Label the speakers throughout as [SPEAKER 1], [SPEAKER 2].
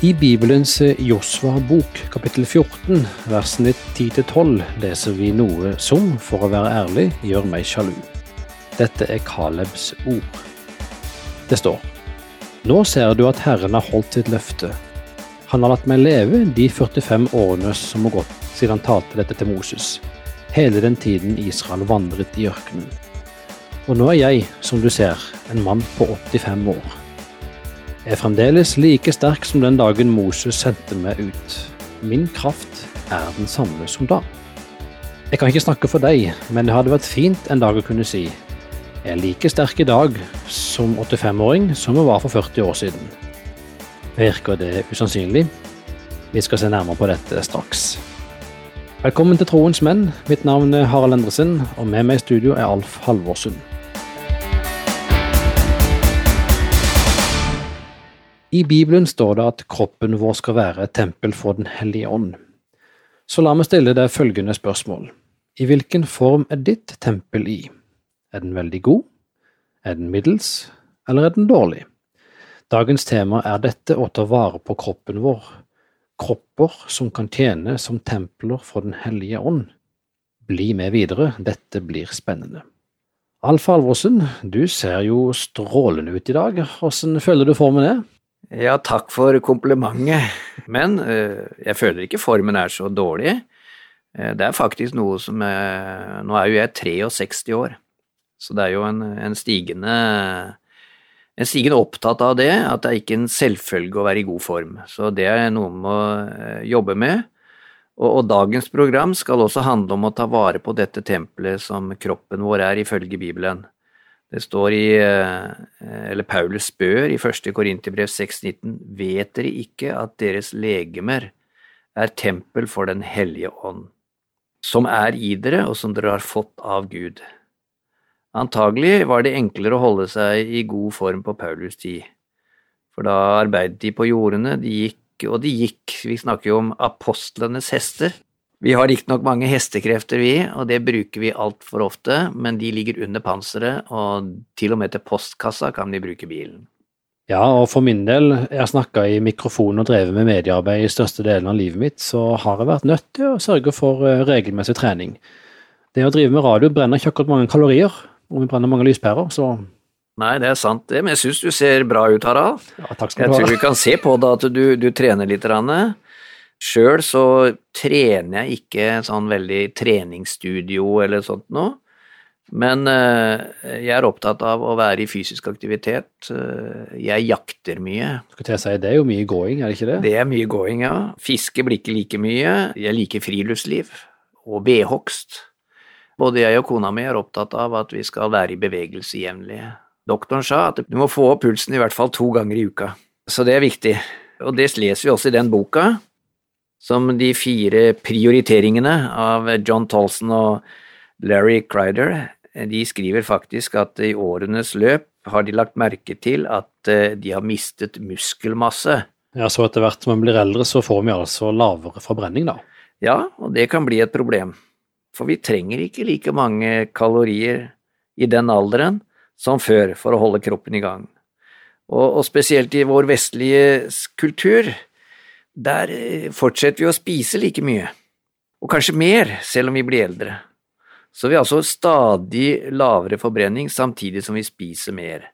[SPEAKER 1] I Bibelens Josva-bok, kapittel 14, versene 10-12, leser vi noe som, for å være ærlig, gjør meg sjalu. Dette er Kalebs ord. Det står Nå ser du at Herren har holdt sitt løfte. Han har latt meg leve de 45 årene som har gått siden han talte dette til Moses, hele den tiden Israel vandret i ørkenen. Og nå er jeg, som du ser, en mann på 85 år er fremdeles like sterk som den dagen Moses sendte meg ut. Min kraft er den samme som da. Jeg kan ikke snakke for deg, men det hadde vært fint en dag å kunne si jeg er like sterk i dag som 85-åring som jeg var for 40 år siden. Virker det usannsynlig? Vi skal se nærmere på dette straks. Velkommen til Troens menn. Mitt navn er Harald Endresen, og med meg i studio er Alf Halvorsund. I Bibelen står det at kroppen vår skal være et tempel for Den hellige ånd. Så la meg stille deg følgende spørsmål. I hvilken form er ditt tempel i? Er den veldig god? Er den middels? Eller er den dårlig? Dagens tema er dette å ta vare på kroppen vår, kropper som kan tjene som templer for Den hellige ånd. Bli med videre, dette blir spennende. Alf Alvorsen, du ser jo strålende ut i dag, hvordan føler du formen er?
[SPEAKER 2] Ja, takk for komplimentet, men uh, jeg føler ikke formen er så dårlig. Uh, det er faktisk noe som er, Nå er jo jeg 63 år, så det er jo en, en, stigende en stigende opptatt av det, at det er ikke en selvfølge å være i god form. Så det er noe man må jobbe med. Og, og dagens program skal også handle om å ta vare på dette tempelet som kroppen vår er, ifølge Bibelen. Det står i eh, Eller Paulus spør i 1. Korinterbrev 6,19.: Vet dere ikke at deres legemer er tempel for Den hellige ånd, som er i dere, og som dere har fått av Gud? Antagelig var det enklere å holde seg i god form på Paulus tid, for da arbeidet de på jordene, de gikk og de gikk, vi snakker jo om apostlenes hester, vi har riktignok mange hestekrefter, vi, og det bruker vi altfor ofte, men de ligger under panseret, og til og med til postkassa kan de bruke bilen.
[SPEAKER 1] Ja, og for min del, jeg har snakka i mikrofon og drevet med mediearbeid i største delen av livet mitt, så har jeg vært nødt til å sørge for eh, regelmessig trening. Det å drive med radio brenner ikke akkurat mange kalorier, og vi brenner mange lyspærer, så
[SPEAKER 2] Nei, det er sant det, men jeg syns du ser bra ut, Harald.
[SPEAKER 1] Ja, takk skal du
[SPEAKER 2] ha. Jeg
[SPEAKER 1] tror
[SPEAKER 2] vi kan se på det at du, du trener litt. Rann. Sjøl så trener jeg ikke sånn veldig treningsstudio eller sånt noe. Men eh, jeg er opptatt av å være i fysisk aktivitet. Eh, jeg jakter mye.
[SPEAKER 1] Skal jeg si, Det er jo mye gåing, er det ikke det?
[SPEAKER 2] Det er mye gåing, ja. Fiske blir ikke like mye. Jeg liker friluftsliv og vedhogst. Både jeg og kona mi er opptatt av at vi skal være i bevegelse jevnlig. Doktoren sa at du må få opp pulsen i hvert fall to ganger i uka. Så det er viktig. Og det leser vi også i den boka som de fire prioriteringene av John Tolson og Larry Crider. De skriver faktisk at i årenes løp har de lagt merke til at eh, de har mistet muskelmasse.
[SPEAKER 1] Ja, Så etter hvert som man blir eldre, så får vi altså lavere forbrenning, da?
[SPEAKER 2] Ja, og det kan bli et problem. For vi trenger ikke like mange kalorier i den alderen som før for å holde kroppen i gang. Og, og spesielt i vår vestlige kultur der eh, fortsetter vi å spise like mye, og kanskje mer selv om vi blir eldre. Så vi har altså stadig lavere forbrenning samtidig som vi spiser mer.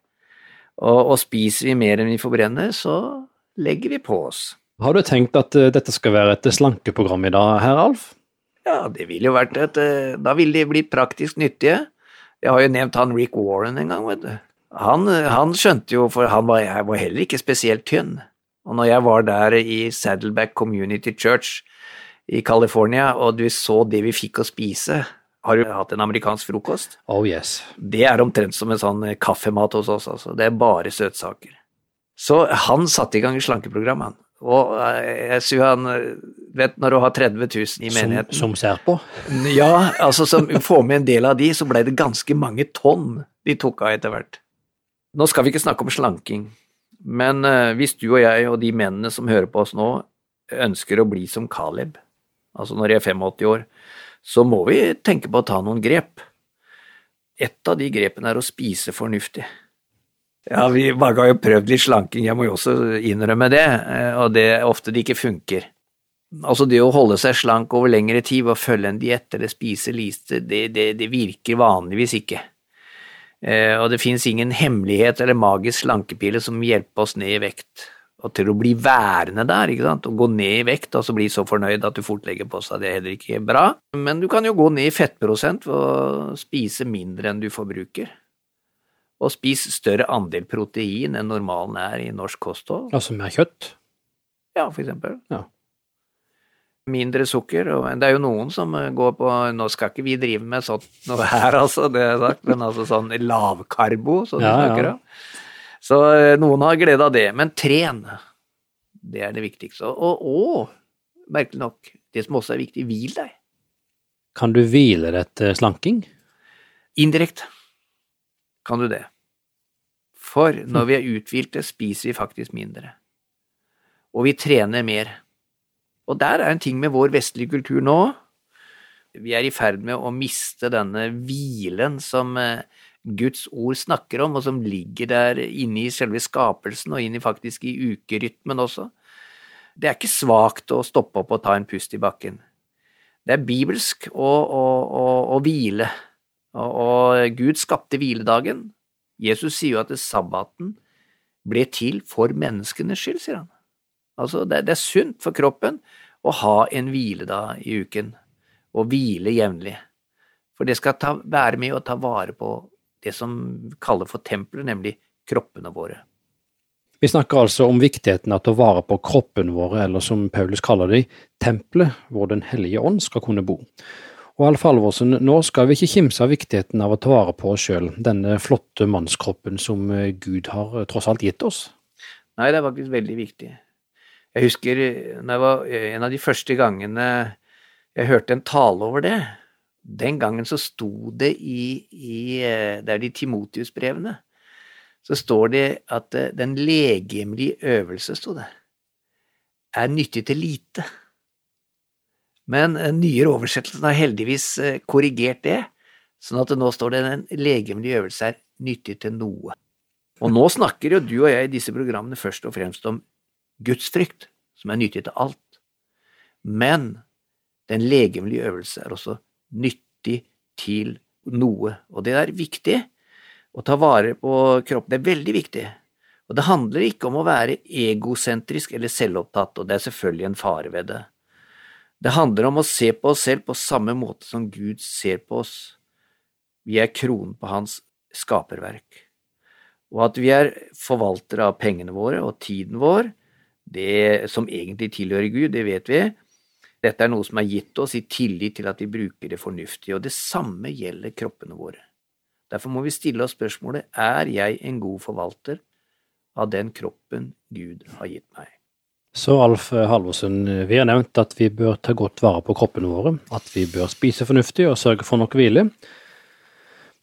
[SPEAKER 2] Og, og spiser vi mer enn vi forbrenner, så legger vi på oss.
[SPEAKER 1] Har du tenkt at uh, dette skal være et slankeprogram i dag, herr Alf?
[SPEAKER 2] Ja, det ville jo vært et uh, Da ville de blitt praktisk nyttige. Jeg har jo nevnt han Rick Warren en gang, vet du. Han, han skjønte jo, for han var, var heller ikke spesielt tynn. Og når jeg var der i Saddleback Community Church i California, og du så det vi fikk å spise Har du hatt en amerikansk frokost?
[SPEAKER 1] Oh yes.
[SPEAKER 2] Det er omtrent som en sånn kaffemat hos oss, altså. Det er bare søtsaker. Så han satte i gang slankeprogram, han. Og eh, jeg synes han Vet når du har 30 000 i menigheten
[SPEAKER 1] Som, som ser på?
[SPEAKER 2] Ja, altså som får med en del av de, så ble det ganske mange tonn de tok av etter hvert. Nå skal vi ikke snakke om slanking. Men eh, hvis du og jeg og de mennene som hører på oss nå, ønsker å bli som Caleb, altså når de er 85 år, så må vi tenke på å ta noen grep. Et av de grepene er å spise fornuftig. Ja, vi mange har jo prøvd litt slanking, jeg må jo også innrømme det, eh, og det er ofte det ikke funker. Altså det å holde seg slank over lengre tid ved å følge en diett eller spise lite, det, det, det, virker vanligvis ikke. Eh, og det fins ingen hemmelighet eller magisk slankepille som hjelper oss ned i vekt. Og til å bli værende der, ikke sant, og gå ned i vekt og så bli så fornøyd at du fort legger på seg, det er heller ikke bra. Men du kan jo gå ned i fettprosent ved å spise mindre enn du forbruker og spis større andel protein enn normalen er i norsk kosthold.
[SPEAKER 1] Altså mer kjøtt?
[SPEAKER 2] Ja, for eksempel.
[SPEAKER 1] Ja.
[SPEAKER 2] Mindre sukker, og det er jo noen som går på Nå skal ikke vi drive med sånt noe her, altså, det er sagt, men altså sånn lavkarbo, som de ja, snakker om. Så eh, noen har glede av det. Men tren, det er det viktigste. Og, og merkelig nok, det som også er viktig, hvil deg.
[SPEAKER 1] Kan du hvile deg etter slanking?
[SPEAKER 2] Indirekte kan du det. For når vi er uthvilte, spiser vi faktisk mindre. Og vi trener mer. Og der er en ting med vår vestlige kultur nå. Vi er i ferd med å miste denne hvilen som eh, Guds ord snakker om, og som ligger der inne i selve skapelsen, og inn i faktisk i ukerytmen også. Det er ikke svakt å stoppe opp og ta en pust i bakken. Det er bibelsk å, å, å, å hvile, og, og Gud skapte hviledagen, Jesus sier jo at sabbaten ble til for menneskenes skyld, sier han. Altså, det, det er sunt for kroppen å ha en hviledag i uken, og hvile jevnlig. For det skal ta, være med å ta vare på det som vi kaller for tempelet, nemlig kroppene våre.
[SPEAKER 1] Vi snakker altså om viktigheten av å ta vare på kroppen våre, eller som Paulus kaller det, tempelet hvor Den hellige ånd skal kunne bo. Og Alf Alvorsen, nå skal vi ikke kimse av viktigheten av å ta vare på oss sjøl, denne flotte mannskroppen som eh, Gud har eh, tross alt gitt oss.
[SPEAKER 2] Nei, det er faktisk veldig viktig. Jeg husker eh, når jeg var en av de første gangene jeg hørte en tale over det. Den gangen så sto det i, i Det er de Timotius-brevene. Så står det at den legemlige øvelse, sto det, er nyttig til lite. Men den nyere oversettelsen har heldigvis eh, korrigert det, sånn at det nå står det den legemlige øvelse er nyttig til noe. Og nå snakker jo du og jeg i disse programmene først og fremst om gudsfrykt, som er nyttig til alt. Men den legemlige øvelse er også nyttig til noe, og det er viktig å ta vare på kroppen. Det er veldig viktig. Og det handler ikke om å være egosentrisk eller selvopptatt, og det er selvfølgelig en fare ved det. Det handler om å se på oss selv på samme måte som Gud ser på oss. Vi er kronen på hans skaperverk. Og at vi er forvaltere av pengene våre og tiden vår, det som egentlig tilhører Gud, det vet vi. Dette er noe som er gitt oss i tillit til at vi bruker det fornuftig, og det samme gjelder kroppene våre. Derfor må vi stille oss spørsmålet er jeg en god forvalter av den kroppen Gud har gitt meg.
[SPEAKER 1] Så Alf Halvorsen, vi har nevnt at vi bør ta godt vare på kroppene våre, at vi bør spise fornuftig og sørge for nok hvile.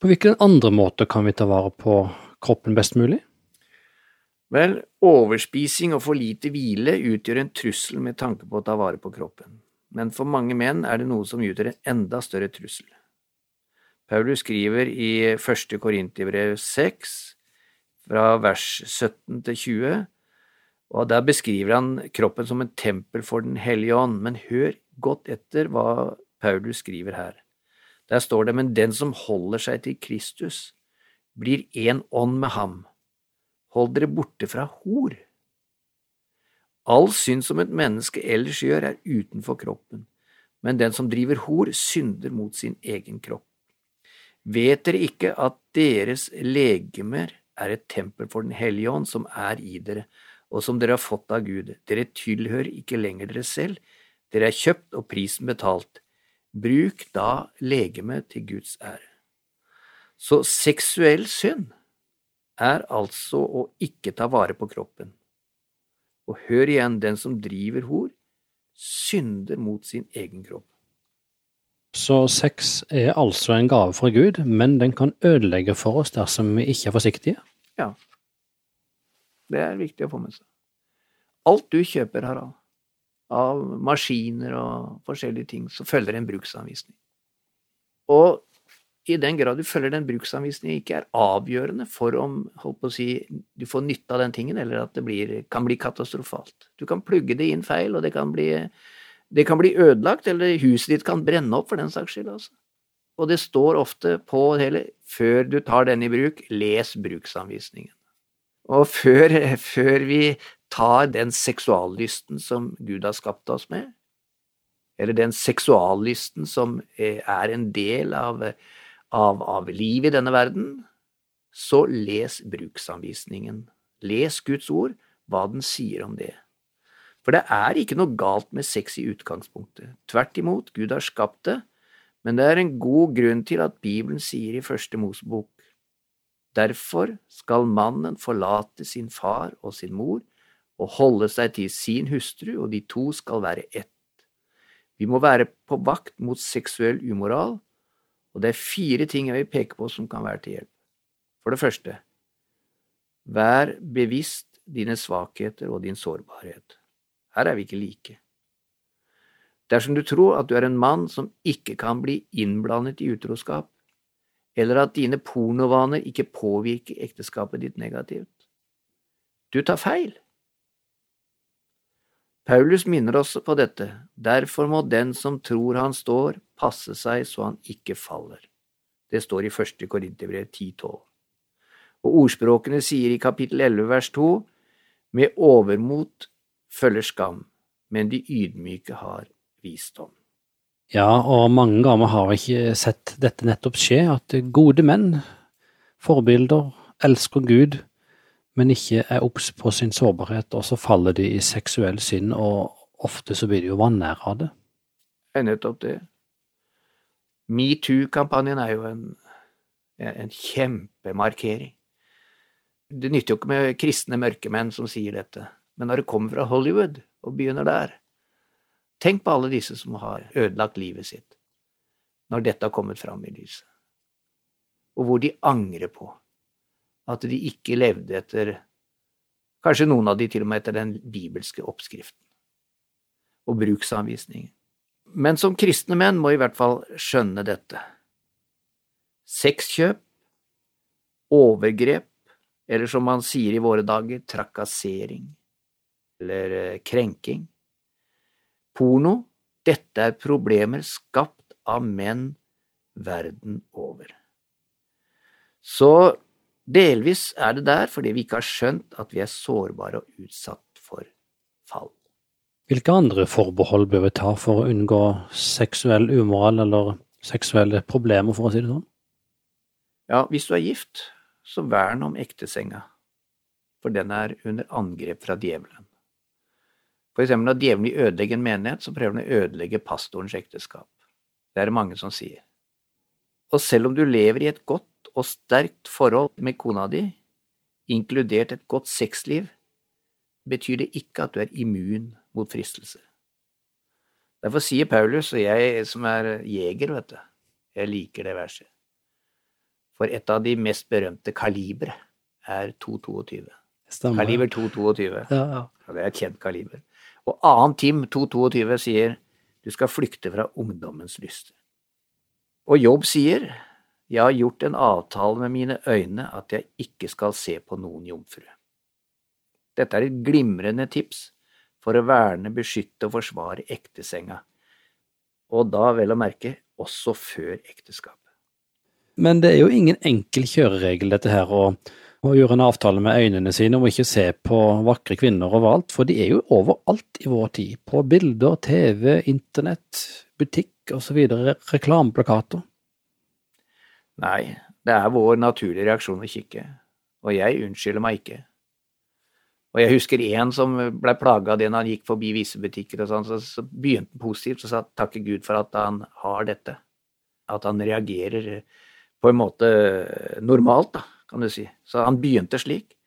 [SPEAKER 1] På hvilken andre måte kan vi ta vare på kroppen best mulig?
[SPEAKER 2] Vel, overspising og for lite hvile utgjør en trussel med tanke på å ta vare på kroppen, men for mange menn er det noe som utgjør en enda større trussel. Paulus skriver i første Korinterbrev 6, fra vers 17 til 20, og Der beskriver han kroppen som en tempel for Den hellige ånd, men hør godt etter hva Paulus skriver her. Der står det, men den som holder seg til Kristus, blir én ånd med ham. Hold dere borte fra hor. All synd som et menneske ellers gjør, er utenfor kroppen, men den som driver hor, synder mot sin egen kropp. Vet dere ikke at deres legemer er et tempel for Den hellige ånd som er i dere, og som dere har fått av Gud. Dere tilhører ikke lenger dere selv, dere er kjøpt og prisen betalt. Bruk da legemet til Guds ære. Så seksuell synd er altså å ikke ta vare på kroppen. Og hør igjen, den som driver hor, synder mot sin egen kropp.
[SPEAKER 1] Så sex er altså en gave fra Gud, men den kan ødelegge for oss dersom vi ikke er forsiktige?
[SPEAKER 2] Ja, det er viktig å få med seg. Alt du kjøper, Harald, av maskiner og forskjellige ting, så følger en bruksanvisning. Og i den grad du følger den bruksanvisningen, ikke er avgjørende for om si, du får nytte av den tingen, eller at det blir, kan bli katastrofalt. Du kan plugge det inn feil, og det kan bli, det kan bli ødelagt, eller huset ditt kan brenne opp for den saks skyld. Altså. Og det står ofte på hele før du tar den i bruk, les bruksanvisningen. Og før, før vi tar den seksuallysten som Gud har skapt oss med, eller den seksuallysten som er en del av av, av liv i denne verden, så les bruksanvisningen. Les Guds ord, hva den sier om det. For det er ikke noe galt med sex i utgangspunktet. Tvert imot, Gud har skapt det, men det er en god grunn til at Bibelen sier i Første Mosebok Derfor skal mannen forlate sin far og sin mor og holde seg til sin hustru, og de to skal være ett. Vi må være på vakt mot seksuell umoral, og det er fire ting jeg vil peke på som kan være til hjelp. For det første, vær bevisst dine svakheter og din sårbarhet. Her er vi ikke like. Dersom du tror at du er en mann som ikke kan bli innblandet i utroskap, eller at dine pornovaner ikke påvirker ekteskapet ditt negativt, du tar feil. Paulus minner oss på dette, derfor må den som tror han står, passe seg så han ikke faller. Det står i første Korinterbrev 10,12. Og ordspråkene sier i kapittel 11 vers 2, med overmot følger skam, men de ydmyke har visdom.
[SPEAKER 1] Ja, og mange ganger har vi ikke sett dette nettopp skje, at gode menn, forbilder, elsker Gud, men ikke er obs på sin sårbarhet, og så faller de i seksuell synd, og ofte så blir de jo vanære av det.
[SPEAKER 2] Det er nettopp det. Metoo-kampanjen er jo en, en kjempemarkering. Det nytter jo ikke med kristne mørkemenn som sier dette, men når det kommer fra Hollywood og begynner der Tenk på alle disse som har ødelagt livet sitt når dette har kommet fram i lyset, og hvor de angrer på at de ikke levde etter Kanskje noen av de til og med etter den bibelske oppskriften og bruksanvisningen. Men som kristne menn må i hvert fall skjønne dette. Sexkjøp, overgrep, eller som man sier i våre dager, trakassering eller eh, krenking, porno, dette er problemer skapt av menn verden over. Så Delvis er det der fordi vi ikke har skjønt at vi er sårbare og utsatt for fall.
[SPEAKER 1] Hvilke andre forbehold bør vi ta for å unngå seksuell umoral eller seksuelle problemer, for å si det sånn?
[SPEAKER 2] Ja, hvis du er gift, så vern om ektesenga, for den er under angrep fra djevelen. For eksempel når djevelen vil ødelegge en menighet, så prøver han å ødelegge pastorens ekteskap. Det er det mange som sier. Og selv om du lever i et godt og sterkt forhold med kona di, inkludert et godt sexliv, betyr det ikke at du er immun mot fristelser. Derfor sier Paulus, og jeg som er jeger, vet du, jeg liker det verset, for et av de mest berømte kalibre er 222. Stemmer. Kaliber 222. Ja, ja. Det er et kjent kaliber. Og annen Tim 222 sier du skal flykte fra ungdommens lyster. Og Jobb sier jeg har gjort en avtale med mine øyne at jeg ikke skal se på noen jomfru. Dette er et glimrende tips for å verne, beskytte og forsvare ektesenga, og da vel å merke også før ekteskapet.
[SPEAKER 1] Men det er jo ingen enkel kjøreregel dette her, å, å gjøre en avtale med øynene sine om ikke se på vakre kvinner overalt, for de er jo overalt i vår tid, på bilder, TV, internett, butikk osv., reklameplakater.
[SPEAKER 2] Nei, det er vår naturlige reaksjon å kikke, og jeg unnskylder meg ikke. Og jeg husker en som blei plaga av det når han gikk forbi visse butikker og sånn, så, så begynte han positivt og sa takke Gud for at han har dette. At han reagerer på en måte normalt, da, kan du si. Så han begynte slik.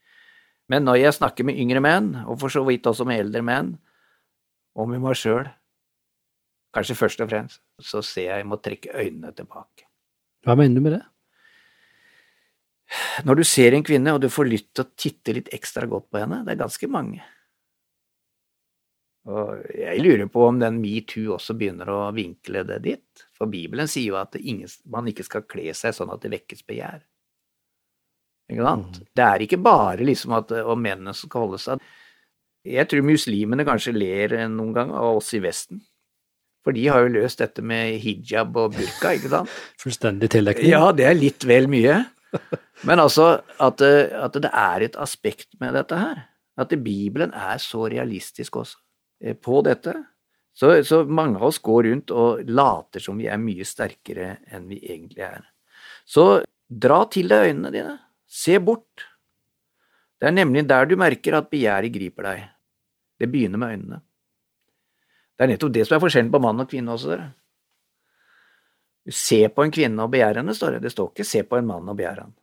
[SPEAKER 2] Men når jeg snakker med yngre menn, og for så vidt også med eldre menn, og med meg sjøl, kanskje først og fremst, så ser jeg jeg må trekke øynene tilbake.
[SPEAKER 1] Hva mener du med det?
[SPEAKER 2] Når du ser en kvinne og du får lyst til å titte litt ekstra godt på henne, det er ganske mange. Og jeg lurer på om den metoo også begynner å vinkle det dit. For Bibelen sier jo at ingen, man ikke skal kle seg sånn at det vekkes begjær. Ikke sant? Mm. Det er ikke bare liksom at om mennene skal holde seg Jeg tror muslimene kanskje ler noen gang av oss i Vesten. For de har jo løst dette med hijab og burka, ikke sant?
[SPEAKER 1] Fullstendig tildekning?
[SPEAKER 2] Ja, det er litt vel mye. Men altså at, at, det er et aspekt med dette her. At Bibelen er så realistisk også eh, på dette. Så, så, mange av oss går rundt og later som vi er mye sterkere enn vi egentlig er. Så dra til deg øynene dine. Se bort. Det er nemlig der du merker at begjæret griper deg. Det begynner med øynene. Det er nettopp det som er forskjellen på mann og kvinne også, dere. Ser på en kvinne og begjærer henne, står det. Det står ikke 'se på en mann og begjær han'.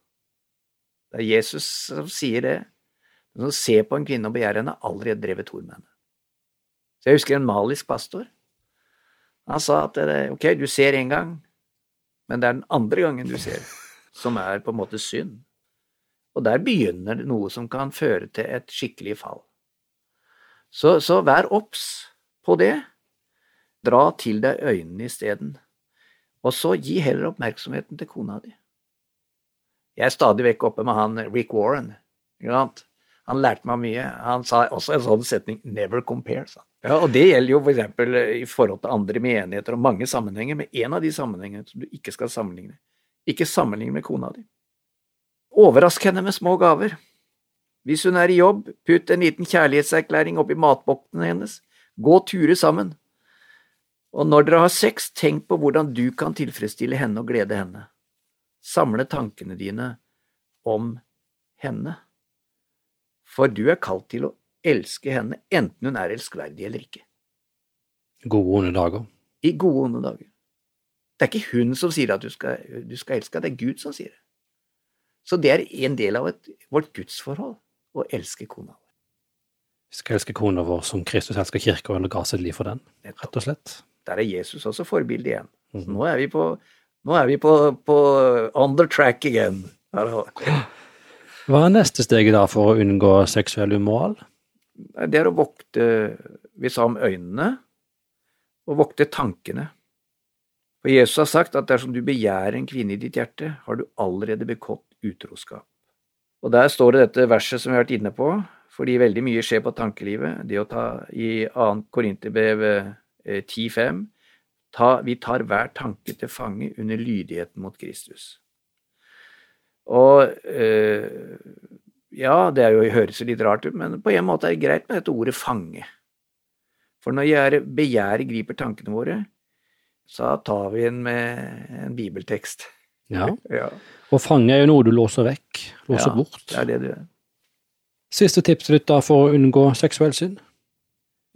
[SPEAKER 2] Det er Jesus som sier det. Men å se på en kvinne og begjære henne, aldri drevet hor med henne. Så jeg husker en malisk pastor. Han sa at ok, du ser én gang, men det er den andre gangen du ser, som er på en måte synd. Og der begynner det noe som kan føre til et skikkelig fall. Så, så vær obs på det. Dra til deg øynene isteden. Og så gi heller oppmerksomheten til kona di. Jeg er stadig vekk oppe med han Rick Warren. Han lærte meg mye. Han sa også en sånn setning 'never compare'. sa ja, og Det gjelder jo for eksempel i forhold til andre menigheter og mange sammenhenger, men en av de sammenhengene som du ikke skal sammenligne. Ikke sammenligne med kona di. Overrask henne med små gaver. Hvis hun er i jobb, putt en liten kjærlighetserklæring oppi matboksen hennes. Gå turer sammen. Og når dere har sex, tenk på hvordan du kan tilfredsstille henne og glede henne. Samle tankene dine om henne. For du er kalt til å elske henne, enten hun er elskverdig eller ikke.
[SPEAKER 1] Gode, onde dager.
[SPEAKER 2] I gode, onde dager. Det er ikke hun som sier at du skal, du skal elske, det er Gud som sier det. Så det er en del av et, vårt gudsforhold å elske kona.
[SPEAKER 1] Vi skal elske kona vår som Kristus elsker kirka og ga sitt liv for den, rett og slett.
[SPEAKER 2] Der er Jesus også forbilde igjen. Mm. Nå er vi på, er vi på, på on the track again.
[SPEAKER 1] Hva er neste steget da for å unngå seksuell umoral?
[SPEAKER 2] Det er å vokte Vi sa om øynene, og vokte tankene. For Jesus har sagt at dersom du begjærer en kvinne i ditt hjerte, har du allerede begått utroskap. Og der står det dette verset som vi har vært inne på, fordi veldig mye skjer på tankelivet. Det å ta i 2. Korinterbrev 10.5 ta, Vi tar hver tanke til fange under lydigheten mot Kristus. Og øh, ja, det er jo, høres litt rart ut, men på en måte er det greit med dette ordet fange. For når jeg begjæret griper tankene våre, så tar vi den med en bibeltekst.
[SPEAKER 1] Ja. ja. Og fange er jo noe du låser vekk, låser
[SPEAKER 2] ja,
[SPEAKER 1] bort.
[SPEAKER 2] det er det du gjør.
[SPEAKER 1] Siste tipset ditt da for å unngå seksuell synd?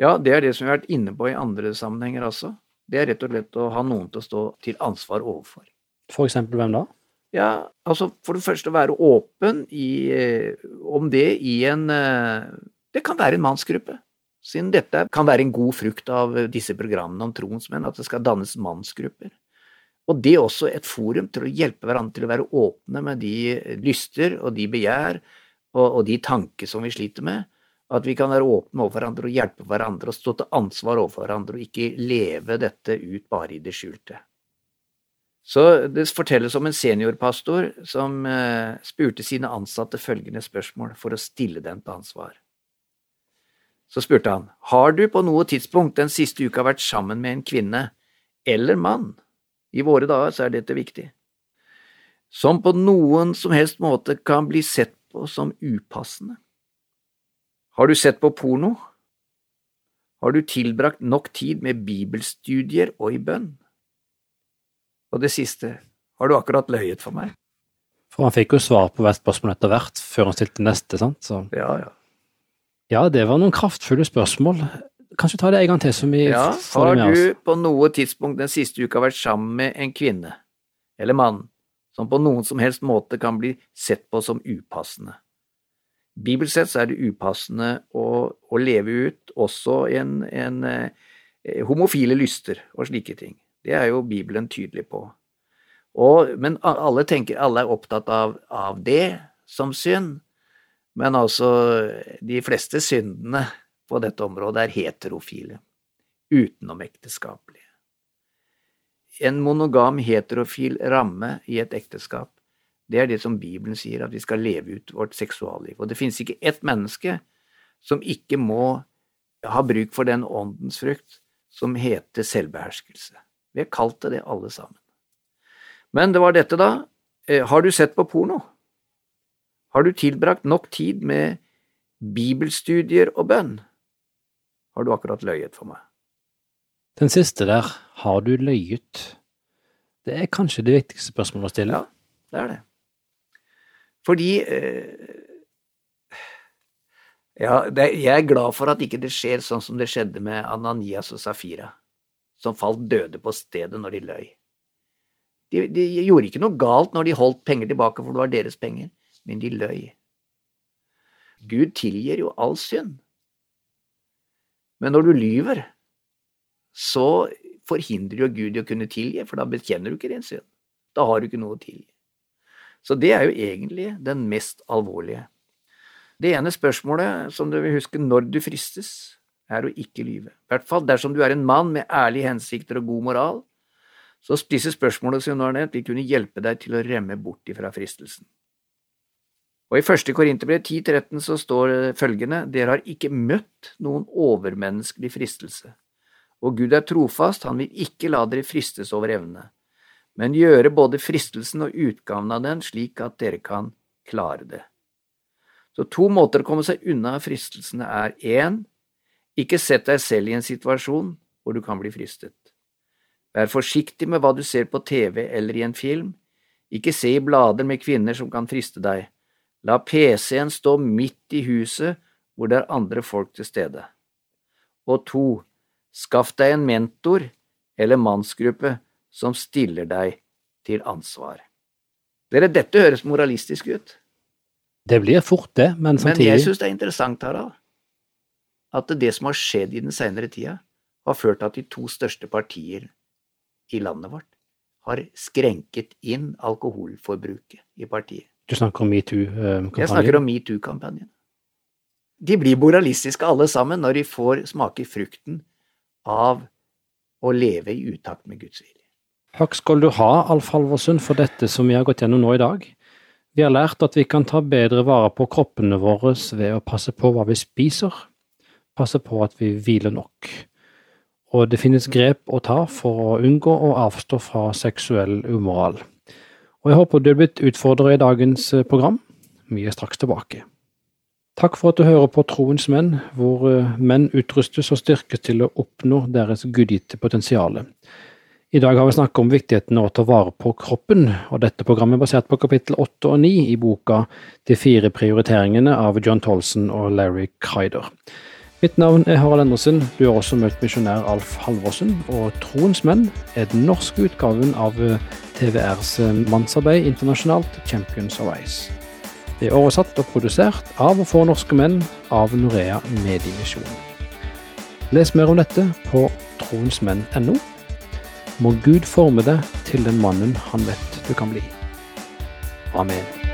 [SPEAKER 2] Ja, det er det som vi har vært inne på i andre sammenhenger også. Det er rett og slett å ha noen til å stå til ansvar overfor.
[SPEAKER 1] For eksempel hvem da?
[SPEAKER 2] Ja, altså for det første å være åpen i, eh, om det i en eh, Det kan være en mannsgruppe. Siden dette kan være en god frukt av disse programmene om troens menn, at det skal dannes mannsgrupper. Og det er også et forum til å hjelpe hverandre til å være åpne med de lyster og de begjær og, og de tanker som vi sliter med. At vi kan være åpne overfor hverandre og hjelpe hverandre og stå til ansvar overfor hverandre, og ikke leve dette ut bare i det skjulte. Så Det fortelles om en seniorpastor som eh, spurte sine ansatte følgende spørsmål for å stille dem til ansvar. Så spurte han, har du på noe tidspunkt den siste uka vært sammen med en kvinne eller mann? I våre dager så er dette viktig. Som på noen som helst måte kan bli sett på som upassende? Har du sett på porno? Har du tilbrakt nok tid med bibelstudier og i bønn? Og det siste, har du akkurat løyet for meg?
[SPEAKER 1] For han fikk jo svar på hvert spørsmål etter hvert, før han stilte neste, sant? Så.
[SPEAKER 2] Ja, ja.
[SPEAKER 1] Ja, det var noen kraftfulle spørsmål. Kanskje ta det en gang til, så vi
[SPEAKER 2] ja, får det med oss. Har du på noe tidspunkt den siste uka vært sammen med en kvinne, eller mann, som på noen som helst måte kan bli sett på som upassende. Bibelsk sett er det upassende å, å leve ut også en, en eh, homofile lyster og slike ting. Det er jo Bibelen tydelig på. Og, men alle tenker, alle er opptatt av, av det som synd. Men altså, de fleste syndene på dette området er heterofile, utenomekteskapelige. En monogam heterofil ramme i et ekteskap, det er det som Bibelen sier, at vi skal leve ut vårt seksualliv. Og det finnes ikke ett menneske som ikke må ha bruk for den åndens frukt som heter selvbeherskelse. Vi har kalt det det, alle sammen. Men det var dette, da. Eh, har du sett på porno? Har du tilbrakt nok tid med bibelstudier og bønn? Har du akkurat løyet for meg?
[SPEAKER 1] Den siste der, har du løyet? Det er kanskje det viktigste spørsmålet å stille?
[SPEAKER 2] Ja, det er det. Fordi eh, ja, jeg er glad for at ikke det skjer sånn som det skjedde med Ananias og Safira, som falt døde på stedet når de løy. De, de, gjorde ikke noe galt når de holdt penger tilbake, for det var deres penger, men de løy. Gud tilgir jo all synd. Men når du lyver, så forhindrer jo Gud i å kunne tilgi, for da bekjenner du ikke din synd. Da har du ikke noe å tilgi. Så det er jo egentlig den mest alvorlige. Det ene spørsmålet som du vil huske når du fristes, er å ikke lyve. I hvert fall dersom du er en mann med ærlige hensikter og god moral, så disse spørsmålene som nå er nevnt, vil kunne hjelpe deg til å remme bort ifra fristelsen. Og I første Korinterbrev 10.13 så står følgende, dere har ikke møtt noen overmenneskelig fristelse, og Gud er trofast, han vil ikke la dere fristes over evne, men gjøre både fristelsen og utgaven av den slik at dere kan klare det. Så to måter å komme seg unna fristelsene er én, ikke sett deg selv i en situasjon hvor du kan bli fristet. Vær forsiktig med hva du ser på TV eller i en film, ikke se i blader med kvinner som kan friste deg, la PC-en stå midt i huset hvor det er andre folk til stede. Og to, skaff deg en mentor eller mannsgruppe som stiller deg til ansvar. Dere, dette høres moralistisk ut.
[SPEAKER 1] Det blir fort det, men samtidig
[SPEAKER 2] Men jeg syns det er interessant, Harald, at det som har skjedd i den senere tida, har ført til at de to største partier i landet vårt har skrenket inn alkoholforbruket i partiet.
[SPEAKER 1] Du snakker om metoo-kampanjen?
[SPEAKER 2] Jeg snakker om metoo-kampanjen. De blir moralistiske alle sammen når de får smake frukten av å leve i utakt med Guds vilje.
[SPEAKER 1] Takk skal du ha, Alf Halvorsen, for dette som vi har gått gjennom nå i dag. Vi har lært at vi kan ta bedre vare på kroppene våre ved å passe på hva vi spiser, passe på at vi hviler nok. Og det finnes grep å ta for å unngå å avstå fra seksuell umoral. Og jeg håper du er blitt utfordret i dagens program. Vi er straks tilbake. Takk for at du hører på Troens menn, hvor eh, menn utrustes og styrkes til å oppnå deres gudgitte potensial. I dag har vi snakket om viktigheten av å ta vare på kroppen, og dette programmet er basert på kapittel 8 og 9 i boka De fire prioriteringene av John Tolson og Larry Kryder. Mitt navn er Harald Endresen, du har også møtt misjonær Alf Halvorsen, og Troens menn er den norske utgaven av TVRs mannsarbeid internasjonalt Champions of Ice. Det er oversatt og produsert av og for norske menn av Norea Mediemisjon. Les mer om dette på troensmenn.no må Gud forme deg til den mannen han vet du kan bli. Amen.